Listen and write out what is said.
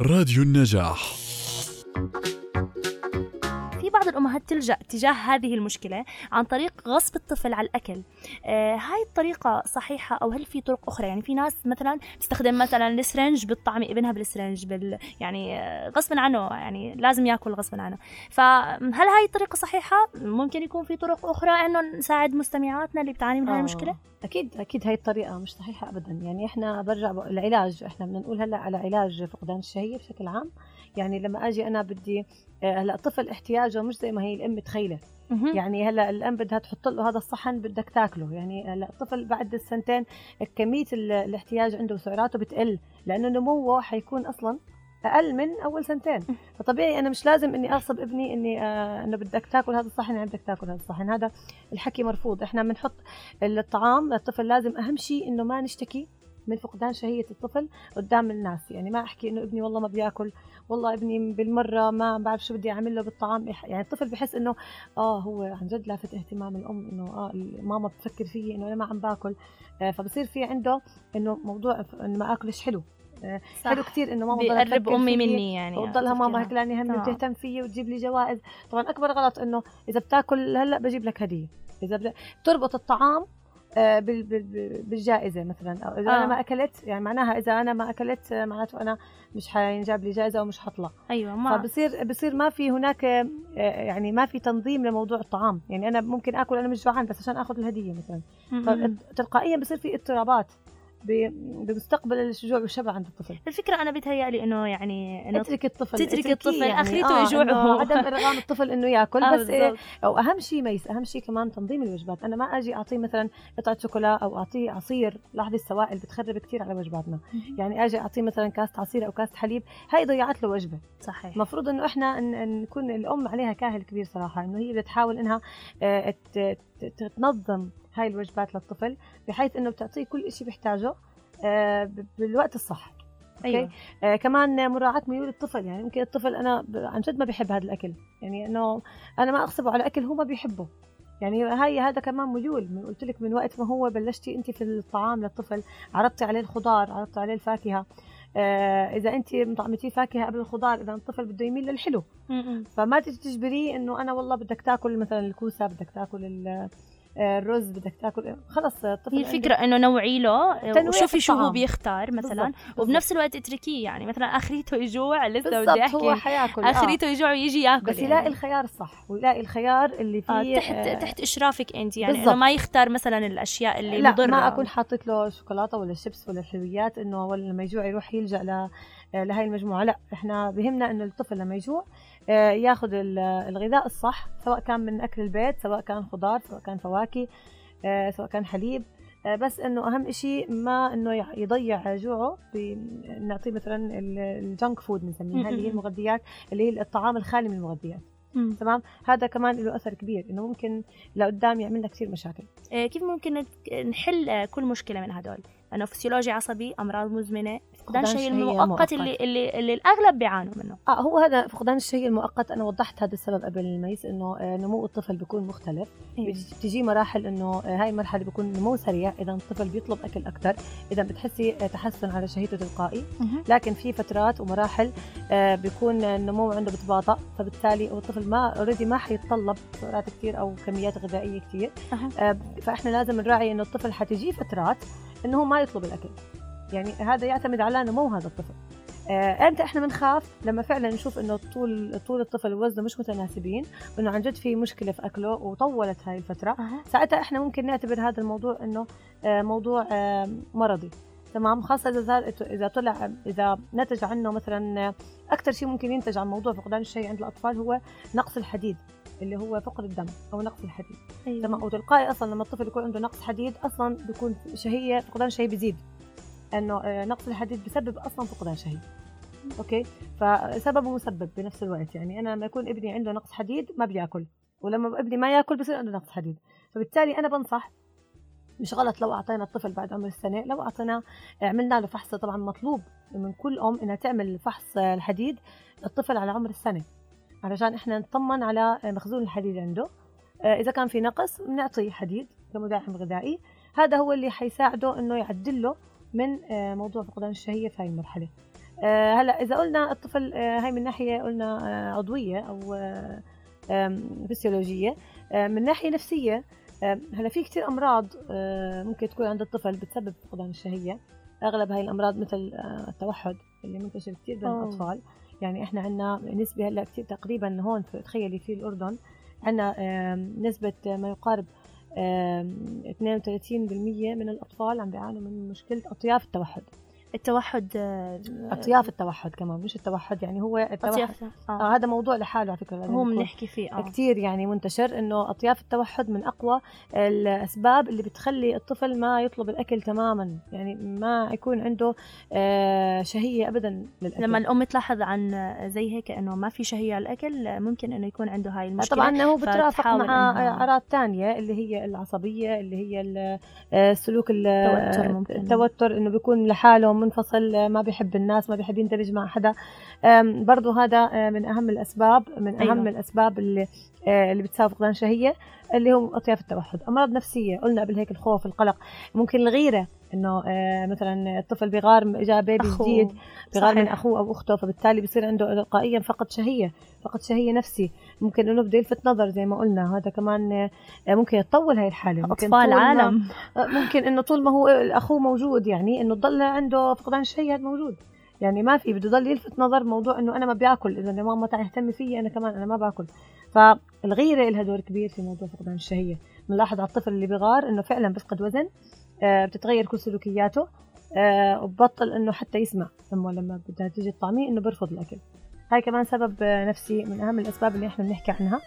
راديو النجاح. الأمهات تلجأ تجاه هذه المشكلة عن طريق غصب الطفل على الأكل. آه هاي الطريقة صحيحة أو هل في طرق أخرى؟ يعني في ناس مثلا تستخدم مثلا السرنج بالطعم ابنها بالسرنج بال يعني آه، غصبا عنه يعني لازم يأكل غصبا عنه. فهل هاي الطريقة صحيحة؟ ممكن يكون في طرق أخرى إنه نساعد مستمعاتنا اللي بتعاني من هاي آه. المشكلة؟ أكيد أكيد هاي الطريقة مش صحيحة ابدا. يعني إحنا برجع العلاج إحنا بدنا نقول هلأ على علاج فقدان الشهية بشكل عام. يعني لما أجي أنا بدي هلا الطفل احتياجه مش زي ما هي الأم متخيلة. يعني هلا الأم بدها تحط له هذا الصحن بدك تاكله. يعني هلا الطفل بعد السنتين كمية ال- الاحتياج عنده وسعراته بتقل لأنه نموه حيكون أصلا أقل من أول سنتين. فطبيعي أنا مش لازم إني أغصب ابني إني آه إنه بدك تاكل هذا الصحن يعني بدك تاكل هذا الصحن. هذا الحكي مرفوض. إحنا بنحط الطعام للطفل لازم أهم شيء إنه ما نشتكي من فقدان شهية الطفل قدام الناس يعني ما أحكي إنه ابني والله ما بياكل والله ابني بالمرة ما بعرف شو بدي اعمل له بالطعام يعني الطفل بحس إنه آه هو عن جد لافت اهتمام الأم إنه آه ماما بتفكر فيي إنه أنا ما عم باكل آه فبصير في عنده إنه موضوع إنه ما أكلش حلو آه صح. حلو كثير إنه ماما أمي فيي مني يعني وتضلها ماما هيك تفكيرها. لاني همي تمام. وتهتم فيي وتجيب لي جوائز طبعا أكبر غلط إنه إذا بتاكل هلأ بجيب لك هدية إذا بد... تربط الطعام آه، بالجائزة مثلا. أو إذا آه. أنا ما أكلت يعني معناها إذا أنا ما أكلت آه، معناته أنا مش حينجاب لي جائزة أو مش حطلع. أيوة ما فبصير بصير ما في هناك آه، يعني ما في تنظيم لموضوع الطعام. يعني أنا ممكن آكل أنا مش جوعان بس عشان آخذ الهدية مثلا. مهم. فتلقائيا بصير في اضطرابات. بمستقبل الشجوع والشبع عند الطفل. الفكرة أنا بتهيألي إنه يعني إنه اترك الطفل تترك الطفل، آخرته آه يجوع إنه هو. عدم إرغام الطفل إنه يأكل. آه بس إيه بالضبط. أو أهم شيء miss أهم شيء كمان تنظيم الوجبات. أنا ما أجي أعطيه مثلا قطعة شوكولا أو أعطيه عصير. لاحظي السوائل بتخرب كثير على وجباتنا. يعني أجي أعطيه مثلا كاسه عصير أو كاسه حليب. هاي ضيعت له وجبة. صحيح. المفروض إنه إحنا نكون الأم عليها كاهل كبير صراحة. إنه هي بتحاول إنها آه، تنظم هاي الوجبات للطفل بحيث إنه بتعطيه كل شيء بيحتاجه آه، بالوقت الصح. okay؟ أيوة. آه كمان مراعاة ميول الطفل يعني ممكن الطفل أنا عن جد ما بيحب هذا الأكل. يعني إنه أنا ما أغصبه على أكل هو ما بيحبه. يعني هاي هذا كمان ميول. من قلت لك من وقت ما هو بلشتي أنت في الطعام للطفل عرضتي عليه الخضار عرضتي عليه الفاكهة. آه إذا أنت مطعمتيه فاكهة قبل الخضار إذا الطفل بده يميل للحلو. م-م. فما تيجي تجبريه إنه أنا والله بدك تاكل مثلا الكوسة بدك تاكل الرز بدك تاكل خلص الطفل هي الفكرة إنه نوعي له وشوفي شو هو. بيختار مثلا بالضبط، بالضبط. وبنفس الوقت اتركيه يعني مثلا آخريته يجوع لسه بدي بالضبط هو أحكي حياكل آه. آخريته يجوع ويجي ياكل بس يعني. يلاقي الخيار الصح ويلاقي الخيار اللي فيه آه تحت آه، تحت إشرافك أنت يعني إنه بالضبط. ما يختار مثلا الأشياء اللي لا مضرة ما أكون حاطط له شوكولاتة ولا شيبس ولا حلويات إنه لما يجوع يروح يلجأ ل آه، لهي المجموعة. لا إحنا بهمنا إنه الطفل لما يجوع آه، ياخذ ال- الغذاء الصح سواء كان من أكل البيت سواء كان خضار سواء كان فواكه آه، سواء كان حليب. آه، بس إنه أهم شيء ما إنه يع- يضيع جوعه بنعطيه مثلا ال- الجنك فود بنسميها اللي هي. المغذيات اللي هي الطعام الخالي من المغذيات. تمام؟ هذا كمان له أثر كبير إنه ممكن لقدام يعمل لنا كثير مشاكل. آه، كيف ممكن نحل آه، كل مشكلة من هدول؟ انه فسيولوجي عصبي أمراض مزمنة فقدان فقدان شيء شهية المؤقت مؤقت. اللي, اللي اللي الأغلب بيعانوا منه آه هو هذا فقدان الشهية المؤقت أنا وضحت هذا السبب قبل ال miss إنه آه، نمو الطفل بيكون مختلف إيه. بتجي مراحل إنه آه، هاي المرحلة بيكون نمو سريع إذا الطفل بيطلب أكل أكثر إذا بتحسي آه، تحسن على شهيته تلقائي. لكن في فترات ومراحل آه، بيكون النمو عنده بتباطأ فبالتالي الطفل ما already ما حيتطلب سعرات كثير أو كميات غذائية كثير. آه، فإحنا لازم نراعي إنه الطفل حتجي فترات إنه هو ما يطلب الأكل يعني هذا يعتمد على نمو هذا الطفل. آه، إمتى إحنا بنخاف لما فعلا نشوف إنه طول طول الطفل ووزنه مش متناسبين وإنه عن جد في مشكلة في أكله وطولت هاي الفترة. أها. ساعتها إحنا ممكن نعتبر هذا الموضوع إنه آه، موضوع آه، مرضي. تمام؟ خاصة إذا زاد- إذا طلع إذا نتج عنه مثلا أكثر شيء ممكن ينتج عن موضوع فقدان الشهيه عند الأطفال هو نقص الحديد اللي هو فقد الدم أو نقص الحديد. أيوة. تمام؟ وتلقائي أصلا لما الطفل يكون عنده نقص حديد أصلا بيكون شهية فقدان الشهيه بيزيد. إنه آه، نقص الحديد بسبب أصلا فقدان شهيه أوكي؟ فسبب ومسبب بنفس الوقت. يعني أنا لما يكون ابني عنده نقص حديد ما بياكل. ولما ابني ما ياكل بصير عنده نقص حديد. فبالتالي أنا بنصح مش غلط لو أعطينا الطفل بعد عمر السنة لو اعطيناه عملنا له فحص طبعا مطلوب من كل أم إنها تعمل فحص الحديد للطفل على عمر السنة. علشان إحنا نطمن على مخزون الحديد عنده. آه، إذا كان في نقص بنعطيه حديد كمدعم غذائي. هذا هو اللي حيساعده إنه يعدل له من آه، موضوع فقدان الشهية في هاي المرحلة. آه، هلا إذا قلنا الطفل آه، هاي من ناحية قلنا عضوية أو آم، فسيولوجية. آه، من ناحية نفسية آه، هلا في كثير أمراض آه، ممكن تكون عند الطفل بتسبب فقدان الشهية. أغلب هاي الأمراض مثل التوحد اللي منتشر كثير بين أوه. الأطفال. يعني إحنا عندنا نسبة هلا كثير تقريبا هون في تخيلي في الأردن عندنا آم، نسبة ما يقارب 32% من الأطفال عم بيعانوا من مشكلة أطياف التوحد. التوحد آه، أطياف التوحد كمان مش التوحد يعني هو التوحد. أطياف آه. آه هذا موضوع لحاله على فكرة هو بنحكي فيه آه. كثير يعني منتشر إنه أطياف التوحد من أقوى الأسباب اللي بتخلي الطفل ما يطلب الأكل تماما يعني ما يكون عنده آه، شهية ابدا للأكل. لما الأم تلاحظ عن زي هيك إنه ما في شهية على الأكل ممكن إنه يكون عنده هاي المشكلة. طبعا هو بترافق مع أعراض تانية اللي هي العصبية اللي هي ال- آه، السلوك ال- التوتر ممكن. التوتر إنه بيكون لحاله منفصل آه، ما بيحب الناس ما بيحب يندمج مع حدا. برضو هذا آه، من أهم الأسباب من أهم أيوة. الأسباب اللي آه، اللي بتسبب فقدان شهية اللي هو أطياف التوحد. أمراض نفسية قلنا قبل هيك الخوف القلق. ممكن الغيرة إنه آه، مثلا الطفل بيغار جاء بيبي أخوه. جديد بغار من. أخوه أو أخته فبالتالي بصير عنده تلقائيا فقد شهية فقد شهية نفسي. ممكن إنه بده يلفت نظر زي ما قلنا. هذا كمان آه، ممكن يتطول هاي الحالة. ممكن أطفال طول ما- عالم. آه، ممكن إنه طول ما هو أخوه موجود يعني إنه تضل عنده فقدان الشهيه موجود. يعني ما في بده يضل يلفت نظر موضوع إنه أنا ما بياكل اذا ماما تهتم فيي أنا كمان أنا ما باكل. فالغيرة لها دور كبير في موضوع فقدان الشهيه بنلاحظ على الطفل اللي بغار إنه فعلا بفقد وزن. بتتغير كل سلوكياته آه، وببطل إنه حتى يسمع امه لما بدها تيجي تطعميه إنه بيرفض الأكل. هاي كمان سبب آه، نفسي من أهم الأسباب اللي إحنا بنحكي عنها.